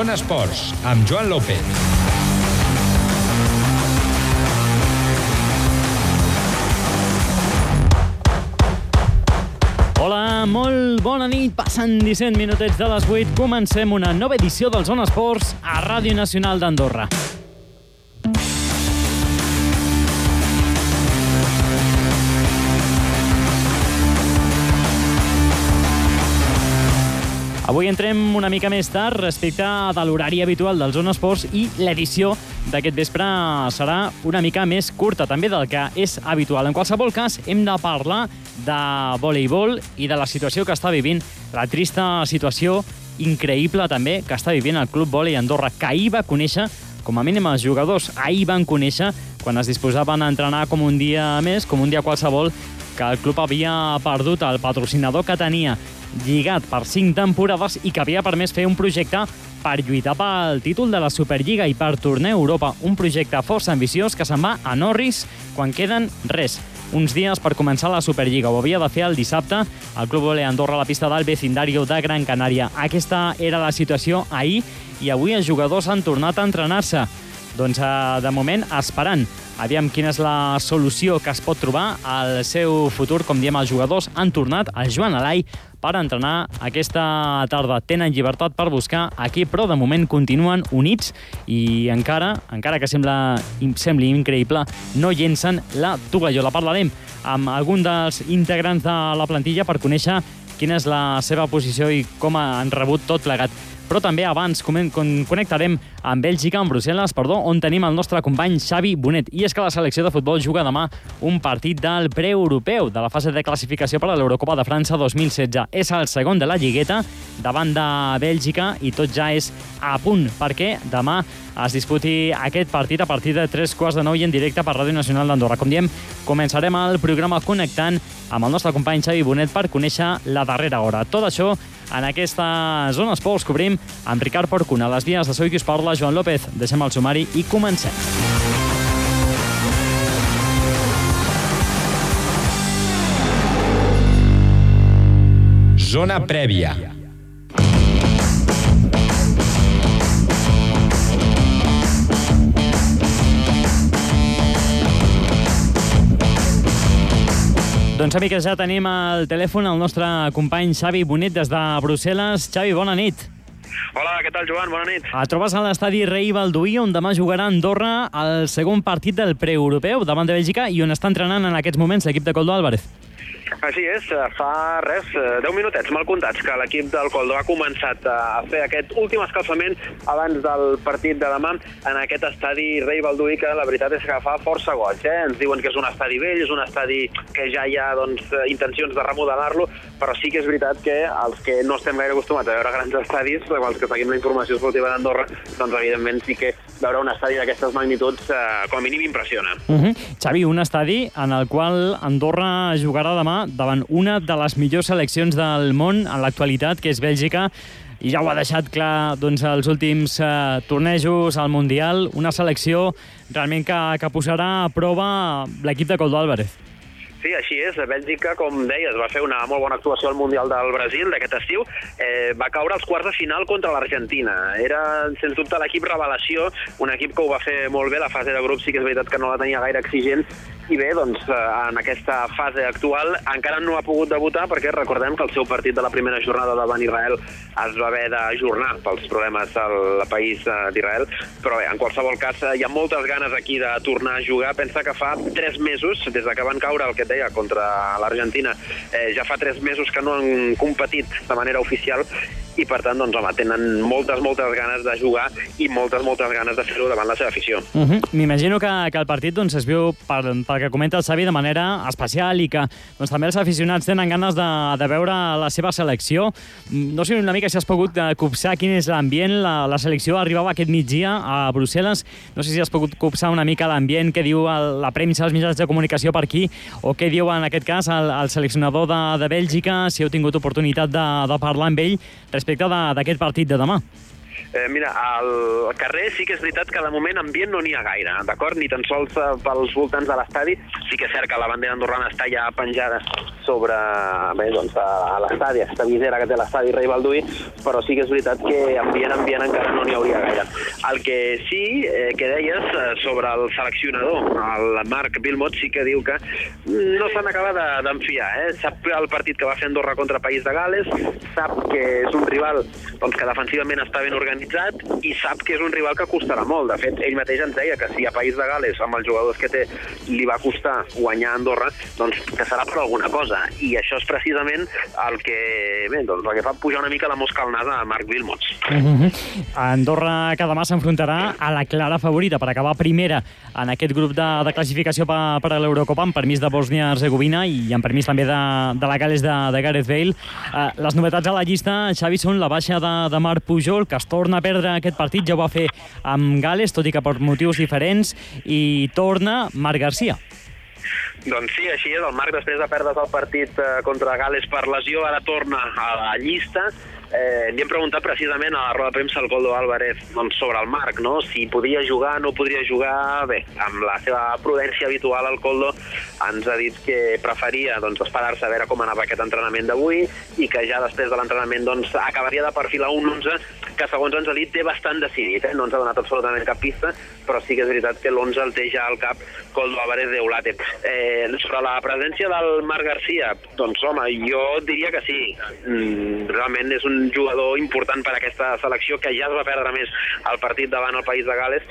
Zona Esports, amb Joan López. Hola, molt bona nit. Passen 17 minutets de les 8. Comencem una nova edició del Zona Esports a Ràdio Nacional d'Andorra. Avui entrem una mica més tard respecte de l'horari habitual del Zona Esports i l'edició d'aquest vespre serà una mica més curta també del que és habitual. En qualsevol cas, hem de parlar de voleibol i de la situació que està vivint, la trista situació increïble també que està vivint el Club Volei Andorra, que ahir va conèixer com a mínim els jugadors ahir van conèixer quan es disposaven a entrenar com un dia més, com un dia qualsevol, que el club havia perdut el patrocinador que tenia lligat per 5 temporades i que havia permès fer un projecte per lluitar pel títol de la Superliga i per tornar a Europa. Un projecte força ambiciós que se'n va a Norris quan queden res. Uns dies per començar la Superliga. Ho havia de fer el dissabte al Club Ole Andorra a la pista del vecindario de Gran Canària. Aquesta era la situació ahir i avui els jugadors han tornat a entrenar-se. Doncs, eh, de moment, esperant. Aviam quina és la solució que es pot trobar al seu futur. Com diem, els jugadors han tornat. El Joan Alai per entrenar aquesta tarda. Tenen llibertat per buscar aquí, però de moment continuen units i encara, encara que sembla, sembli increïble, no llencen la tovallola. Parlarem amb algun dels integrants de la plantilla per conèixer quina és la seva posició i com han rebut tot plegat però també abans connectarem amb Bèlgica, amb Brussel·les, perdó, on tenim el nostre company Xavi Bonet. I és que la selecció de futbol juga demà un partit del preeuropeu de la fase de classificació per a l'Eurocopa de França 2016. És el segon de la Lligueta davant de Bèlgica i tot ja és a punt perquè demà es disputi aquest partit a partir de 3 quarts de 9 i en directe per Ràdio Nacional d'Andorra. Com diem, començarem el programa connectant amb el nostre company Xavi Bonet per conèixer la darrera hora. Tot això en aquesta zona esports cobrim amb Ricard Porcuna. Les vies de Soy qui us parla, Joan López. Deixem el sumari i comencem. Zona prèvia. Doncs amics, ja tenim al telèfon el nostre company Xavi Bonet des de Brussel·les. Xavi, bona nit. Hola, què tal, Joan? Bona nit. Et trobes a l'estadi Rei Balduí, on demà jugarà Andorra el segon partit del preeuropeu davant de Bèlgica i on està entrenant en aquests moments l'equip de Coldo Álvarez. Així és, eh, fa res, 10 eh, minutets mal comptats, que l'equip del Coldo ha començat eh, a fer aquest últim escalfament abans del partit de demà en aquest estadi Rei Balduí, que la veritat és que fa força goig. Eh? Ens diuen que és un estadi vell, és un estadi que ja hi ha doncs, intencions de remodelar-lo, però sí que és veritat que els que no estem gaire acostumats a veure grans estadis, els que seguim la informació esportiva d'Andorra, doncs evidentment sí que veure un estadi d'aquestes magnituds eh, com a mínim impressiona. Uh -huh. Xavi, un estadi en el qual Andorra jugarà demà davant una de les millors seleccions del món en l'actualitat, que és Bèlgica, i ja ho ha deixat clar doncs, els últims eh, tornejos al Mundial, una selecció realment que, que posarà a prova l'equip de Coldo Álvarez. Sí, així és. Bèlgica, com deies, va fer una molt bona actuació al Mundial del Brasil d'aquest estiu. Eh, va caure als quarts de final contra l'Argentina. Era, sens dubte, l'equip revelació, un equip que ho va fer molt bé. La fase de grup sí que és veritat que no la tenia gaire exigent, i bé, doncs, eh, en aquesta fase actual encara no ha pogut debutar perquè recordem que el seu partit de la primera jornada davant Israel es va haver d'ajornar pels problemes al país eh, d'Israel, però bé, en qualsevol cas eh, hi ha moltes ganes aquí de tornar a jugar. Pensa que fa tres mesos, des de que van caure el que et deia contra l'Argentina, eh, ja fa tres mesos que no han competit de manera oficial i per tant, doncs, home, tenen moltes, moltes ganes de jugar i moltes, moltes ganes de fer-ho davant la seva afició. Uh -huh. M'imagino que, que el partit doncs, es viu, per, pel que comenta el Xavi, de manera especial i que doncs, també els aficionats tenen ganes de, de veure la seva selecció. No sé una mica si has pogut eh, copsar quin és l'ambient. La, la selecció arribava aquest migdia a Brussel·les. No sé si has pogut copsar una mica l'ambient que diu el, la premsa, els mitjans de comunicació per aquí, o què diu en aquest cas el, el seleccionador de, de Bèlgica, si heu tingut oportunitat de, de parlar amb ell respecte respecte d'aquest partit de demà. Eh, mira, al carrer sí que és veritat que de moment ambient no n'hi ha gaire, d'acord? Ni tan sols eh, pels voltants de l'estadi. Sí que és cert que la bandera andorrana està ja penjada sobre bé, doncs, a, a l'estadi, aquesta visera que té l'estadi Rei Balduí, però sí que és veritat que ambient, ambient encara no n'hi hauria gaire. El que sí eh, que deies eh, sobre el seleccionador, el Marc Vilmot, sí que diu que no s'han acabat d'enfiar. Eh? Sap el partit que va fer Andorra contra País de Gales, sap que és un rival doncs, que defensivament està ben organitzat i sap que és un rival que costarà molt. De fet, ell mateix ens deia que si a País de Gales, amb els jugadors que té, li va costar guanyar Andorra, doncs que serà per alguna cosa. I això és precisament el que, bé, doncs, el que fa pujar una mica la mosca al nas a Marc Vilmots. Uh -huh. Andorra que demà s'enfrontarà a la clara favorita per acabar primera en aquest grup de, de classificació per, per a l'Eurocopa amb permís de Bòsnia-Herzegovina i amb permís també de, de la Gales de, de Gareth Bale. Uh, les novetats a la llista, Xavi, són la baixa de, de Marc Pujol, que es torna a perdre aquest partit, ja ho va fer amb Gales, tot i que per motius diferents, i torna Marc Garcia. Doncs sí, així és. El Marc, després de perdre el partit eh, contra Gales per lesió, ara torna a la llista. Eh, li hem preguntat precisament a la roda de premsa al Goldo Álvarez doncs, sobre el Marc, no? si podia jugar, no podria jugar... Bé, amb la seva prudència habitual, el Coldo ens ha dit que preferia doncs, esperar-se a veure com anava aquest entrenament d'avui i que ja després de l'entrenament doncs, acabaria de perfilar un 11 que segons ens ha dit té bastant decidit, eh? no ens ha donat absolutament cap pista, però sí que és veritat que l'11 el té ja al cap Coldo Álvarez de Ulate. Eh, sobre la presència del Marc Garcia, doncs home, jo diria que sí. Mm, realment és un jugador important per a aquesta selecció que ja es va perdre més el partit davant el País de Gales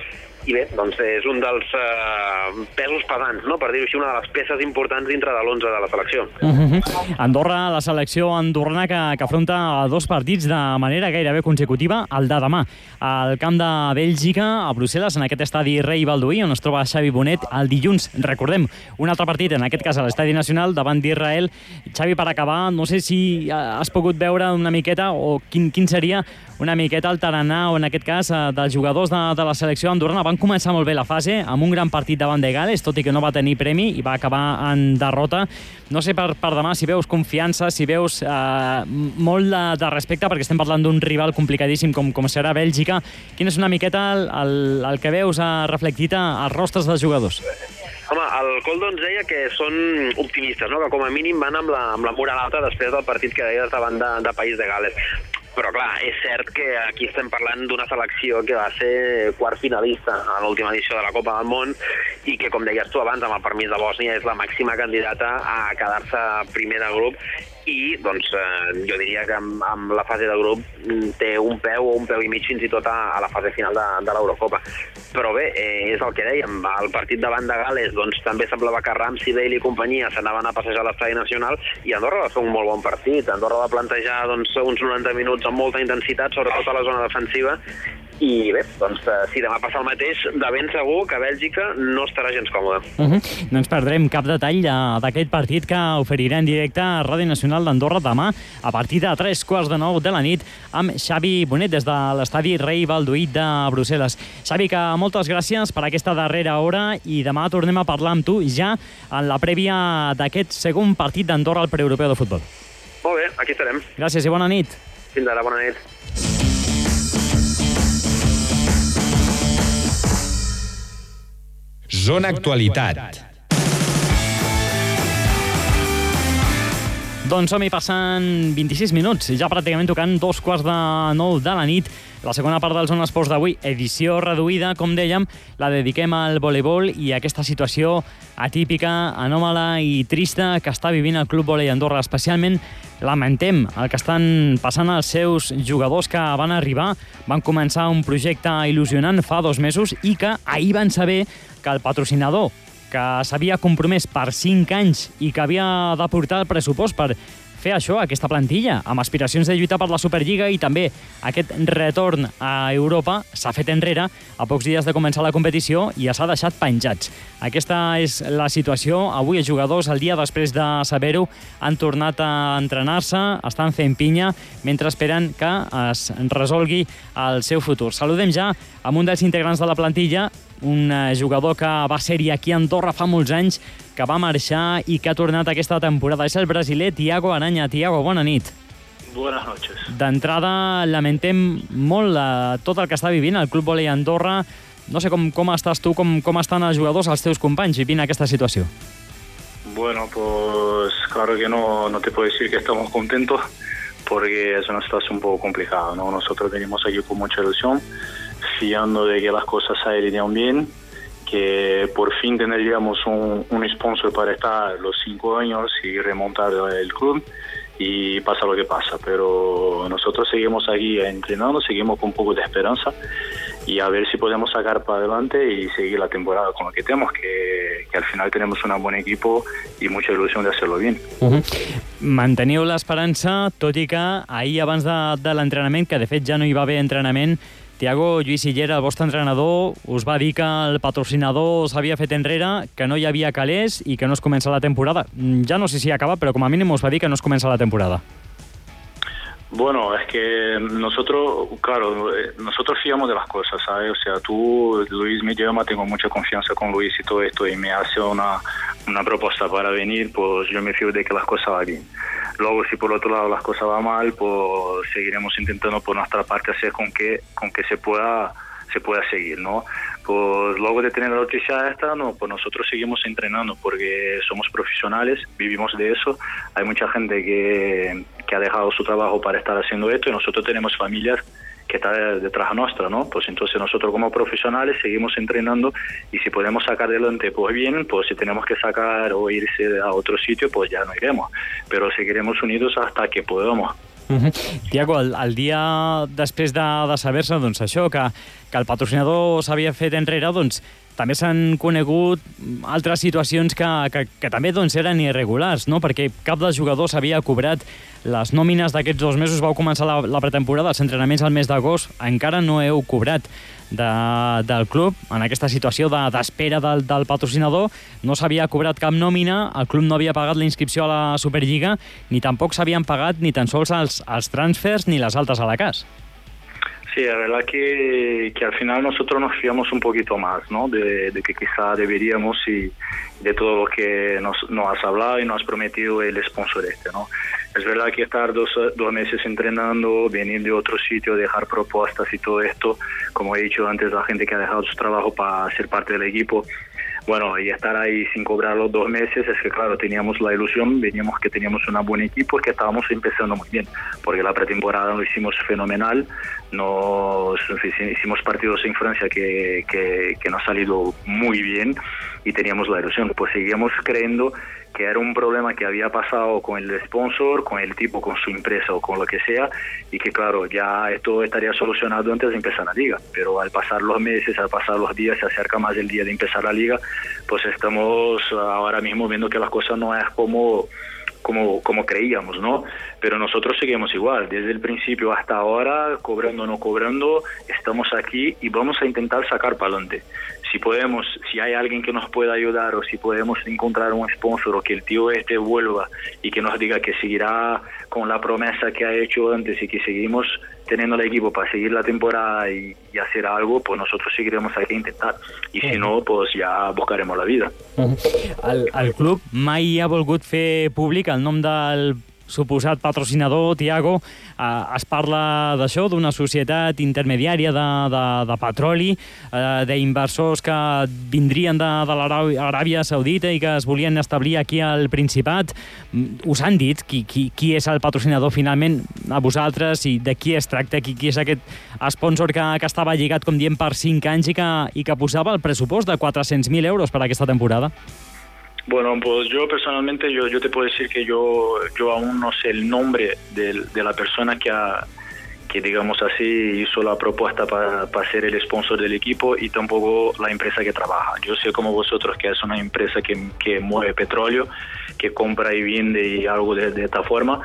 i bé, doncs és un dels uh, pesos pesants, no? per dir-ho així, una de les peces importants dintre de l'11 de la selecció. Uh -huh. Andorra, la selecció andorrana que, que afronta dos partits de manera gairebé consecutiva, el de demà, al camp de Bèlgica, a Brussel·les, en aquest estadi Rei Balduí, on es troba Xavi Bonet, el dilluns, recordem, un altre partit, en aquest cas a l'estadi nacional, davant d'Israel. Xavi, per acabar, no sé si has pogut veure una miqueta, o quin, quin seria una miqueta el tarannà, o en aquest cas, eh, dels jugadors de, de la selecció andorrana. Van començar molt bé la fase, amb un gran partit davant de Gales, tot i que no va tenir premi i va acabar en derrota. No sé per, per demà si veus confiança, si veus eh, molt de, de respecte, perquè estem parlant d'un rival complicadíssim com, com serà Bèlgica. Quin és una miqueta el, el, el que veus eh, reflectit als rostres dels jugadors? Home, el Coldo ens deia que són optimistes, no? que com a mínim van amb la, amb la moral alta després del partit que deies davant de, de País de Gales però clar, és cert que aquí estem parlant d'una selecció que va ser quart finalista a l'última edició de la Copa del Món i que, com deies tu abans, amb el permís de Bòsnia, és la màxima candidata a quedar-se primer de grup i doncs, eh, jo diria que amb, amb la fase de grup té un peu o un peu i mig fins i tot a, a la fase final de, de l'Eurocopa. Però bé, eh, és el que dèiem, el partit davant de Gales doncs, també semblava que Ramsey, Bale i companyia s'anaven a passejar a l'estadi nacional i Andorra va fer un molt bon partit. Andorra va plantejar doncs, uns 90 minuts amb molta intensitat, sobretot a la zona defensiva, i bé, doncs eh, si demà passa el mateix, de ben segur que Bèlgica no estarà gens còmoda. Uh -huh. No ens perdrem cap detall d'aquest partit que oferirà en directe a Ràdio Nacional d'Andorra demà a partir de 3 quarts de 9 de la nit amb Xavi Bonet des de l'estadi Rei Balduí de Brussel·les. Xavi, que moltes gràcies per aquesta darrera hora i demà tornem a parlar amb tu ja en la prèvia d'aquest segon partit d'Andorra al preeuropeu de futbol. Molt bé, aquí estarem. Gràcies i bona nit. Fins ara, bona nit. Zona Actualitat. Doncs som-hi passant 26 minuts, ja pràcticament tocant dos quarts de nou de la nit. La segona part del Zona Esports d'avui, edició reduïda, com dèiem, la dediquem al voleibol i a aquesta situació atípica, anòmala i trista que està vivint el Club Volei Andorra. Especialment lamentem el que estan passant els seus jugadors que van arribar, van començar un projecte il·lusionant fa dos mesos i que ahir van saber que el patrocinador que s'havia compromès per 5 anys i que havia d'aportar el pressupost per fer això, aquesta plantilla, amb aspiracions de lluitar per la Superliga i també aquest retorn a Europa s'ha fet enrere a pocs dies de començar la competició i ja s'ha deixat penjats. Aquesta és la situació. Avui els jugadors, el dia després de saber-ho, han tornat a entrenar-se, estan fent pinya, mentre esperen que es resolgui el seu futur. Saludem ja amb un dels integrants de la plantilla, un eh, jugador que va ser-hi aquí a Andorra fa molts anys, que va marxar i que ha tornat aquesta temporada. És el brasiler Tiago Aranya. Tiago, bona nit. Buenas noches. D'entrada, lamentem molt eh, tot el que està vivint el Club Volei Andorra. No sé com, com estàs tu, com, com estan els jugadors, els teus companys, vivint aquesta situació. Bueno, pues claro que no, no te puedo decir que estamos contentos porque es una situación un poco complicada, ¿no? Nosotros venimos aquí con mucha ilusión, fiando de que las cosas saldrían bien, que por fin tendríamos un, un sponsor para estar los cinco años y remontar el club y pasa lo que pasa, pero nosotros seguimos aquí entrenando, seguimos con un poco de esperanza y a ver si podemos sacar para adelante y seguir la temporada con lo que tenemos, que, que al final tenemos un buen equipo y mucha ilusión de hacerlo bien. Uh -huh. Manteniu l'esperança, tot i que ahir abans de, de l'entrenament, que de fet ja no hi va haver entrenament, Tiago Lluís Sillera, el vostre entrenador, us va dir que el patrocinador s'havia fet enrere, que no hi havia calés i que no es comença la temporada. Ja no sé si acaba, però com a mínim us va dir que no es comença la temporada. Bueno, es que nosotros, claro, eh, nosotros fiamos de las cosas, ¿sabes? O sea, tú, Luis me llama, tengo mucha confianza con Luis y todo esto, y me hace una, una propuesta para venir, pues yo me fío de que las cosas van bien. Luego, si por otro lado las cosas van mal, pues seguiremos intentando por nuestra parte hacer con que, con que se pueda se pueda seguir, ¿no? Pues luego de tener la noticia esta, no, pues nosotros seguimos entrenando porque somos profesionales, vivimos de eso. Hay mucha gente que, que ha dejado su trabajo para estar haciendo esto y nosotros tenemos familias que están detrás nuestra, ¿no? Pues entonces nosotros como profesionales seguimos entrenando y si podemos sacar adelante, pues bien, pues si tenemos que sacar o irse a otro sitio, pues ya no iremos, pero seguiremos unidos hasta que podamos. Tiago, el, el dia després de, de saber-se doncs, això, que, que el patrocinador s'havia fet enrere, doncs, també s'han conegut altres situacions que, que, que també doncs, eren irregulars, no? perquè cap dels jugadors havia cobrat les nòmines d'aquests dos mesos. Vau començar la, la pretemporada, els entrenaments al mes d'agost, encara no heu cobrat de, del club en aquesta situació d'espera de, del, del patrocinador. No s'havia cobrat cap nòmina, el club no havia pagat la inscripció a la Superliga, ni tampoc s'havien pagat ni tan sols els, els transfers ni les altes a la cas. Sí, la verdad que, que al final nosotros nos fiamos un poquito más, ¿no? De, de que quizá deberíamos y de todo lo que nos, nos has hablado y nos has prometido el sponsor este, ¿no? Es verdad que estar dos, dos meses entrenando, venir de otro sitio, dejar propuestas y todo esto, como he dicho antes, la gente que ha dejado su trabajo para ser parte del equipo, bueno, y estar ahí sin cobrar los dos meses, es que claro, teníamos la ilusión, veníamos que teníamos un buen equipo, que estábamos empezando muy bien, porque la pretemporada lo hicimos fenomenal, nos hicimos partidos en Francia que, que, que nos ha salido muy bien y teníamos la ilusión, pues seguíamos creyendo que era un problema que había pasado con el sponsor, con el tipo, con su empresa o con lo que sea, y que claro, ya esto estaría solucionado antes de empezar la liga, pero al pasar los meses, al pasar los días, se acerca más el día de empezar la liga, pues estamos ahora mismo viendo que las cosas no es como como, como creíamos, ¿no? Pero nosotros seguimos igual, desde el principio hasta ahora, cobrando o no cobrando, estamos aquí y vamos a intentar sacar para adelante. Si podemos, si hay alguien que nos pueda ayudar o si podemos encontrar un sponsor o que el tío este vuelva y que nos diga que seguirá con la promesa que ha hecho antes y que seguimos teniendo el equipo para seguir la temporada y, y hacer algo, pues nosotros seguiremos aquí a intentar. Y si no, pues ya buscaremos la vida. El, el club mai ha volgut fer públic el nom del suposat patrocinador, Tiago, eh, es parla d'això, d'una societat intermediària de, de, de petroli, eh, d'inversors que vindrien de, de l'Aràbia Saudita i que es volien establir aquí al Principat. Us han dit qui, qui, qui és el patrocinador finalment a vosaltres i de qui es tracta, qui, qui és aquest sponsor que, que estava lligat, com diem, per 5 anys i que, i que posava el pressupost de 400.000 euros per aquesta temporada? Bueno, pues yo personalmente, yo, yo te puedo decir que yo, yo aún no sé el nombre de, de la persona que, ha, que, digamos así, hizo la propuesta para, para ser el sponsor del equipo y tampoco la empresa que trabaja. Yo sé como vosotros que es una empresa que, que mueve petróleo, que compra y vende y algo de, de esta forma,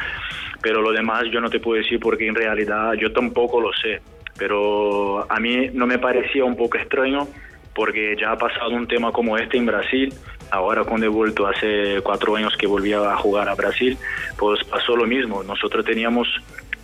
pero lo demás yo no te puedo decir porque en realidad yo tampoco lo sé. Pero a mí no me parecía un poco extraño porque ya ha pasado un tema como este en Brasil ahora cuando he vuelto hace cuatro años que volví a jugar a Brasil, pues pasó lo mismo. Nosotros teníamos,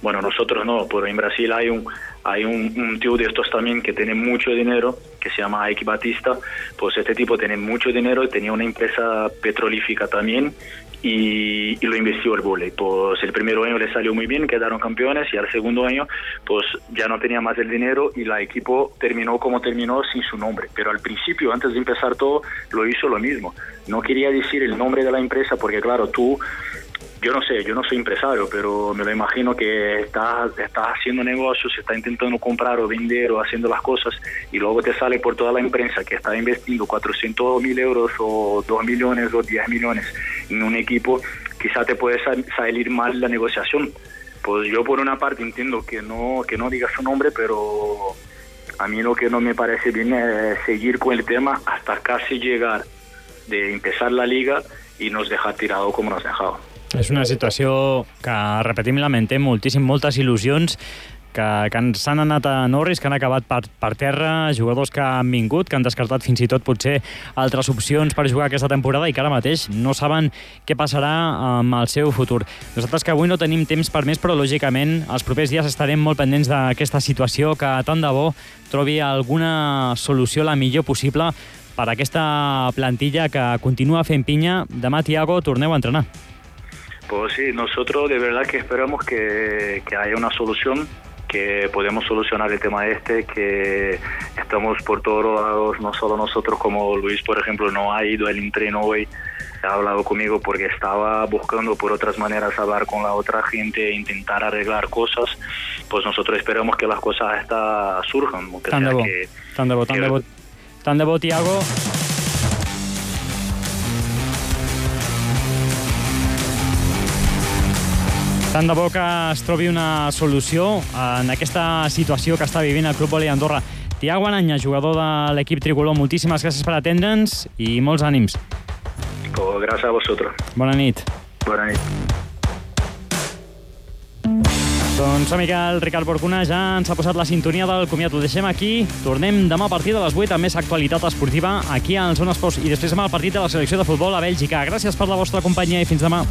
bueno, nosotros no, pero en Brasil hay un, hay un, un tío de estos también que tiene mucho dinero, que se llama Ike Batista, pues este tipo tiene mucho dinero y tenía una empresa petrolífica también y, lo investió el volei. Pues el primer año le salió muy bien, quedaron campeones y al segundo año pues ya no tenía más el dinero y la equipo terminó como terminó sin su nombre. Pero al principio, antes de empezar todo, lo hizo lo mismo. No quería decir el nombre de la empresa porque claro, tú yo no sé, yo no soy empresario, pero me lo imagino que estás, estás haciendo negocios, estás intentando comprar o vender o haciendo las cosas y luego te sale por toda la empresa que está investiendo 400 mil euros o 2 millones o 10 millones en un equipo, quizá te puede salir mal la negociación. Pues yo por una parte entiendo que no, que no diga su nombre, pero a mí lo que no me parece bien es seguir con el tema hasta casi llegar de empezar la liga y nos dejar tirado como nos ha dejado. És una situació que, repetim, lamentem moltíssim, moltes il·lusions que, que s'han anat a Norris, que han acabat per, per terra, jugadors que han vingut, que han descartat fins i tot potser altres opcions per jugar aquesta temporada i que ara mateix no saben què passarà amb el seu futur. Nosaltres que avui no tenim temps per més, però lògicament els propers dies estarem molt pendents d'aquesta situació que tant de bo trobi alguna solució la millor possible per aquesta plantilla que continua fent pinya. Demà, Tiago, torneu a entrenar. Pues sí, nosotros de verdad que esperamos que, que haya una solución que podemos solucionar el tema este, que estamos por todos lados, no solo nosotros como Luis, por ejemplo, no ha ido al entreno hoy, ha hablado conmigo porque estaba buscando por otras maneras hablar con la otra gente e intentar arreglar cosas, pues nosotros esperamos que las cosas estas surjan. Que tan, de bo, que, tan de bo, tan que... de bo, tan de bo, Tiago. Tant de bo que es trobi una solució en aquesta situació que està vivint el Club Volei Andorra. Tiago Ananya, jugador de l'equip tricolor, moltíssimes gràcies per atendre'ns i molts ànims. Oh, gràcies a vosaltres. Bona nit. Bona nit. Doncs som que el Ricard Borcuna ja ens ha posat la sintonia del comiat. Ho deixem aquí. Tornem demà a partir de les 8 amb més actualitat esportiva aquí al Zona Esports i després demà el partit de la selecció de futbol a Bèlgica. Gràcies per la vostra companyia i fins demà.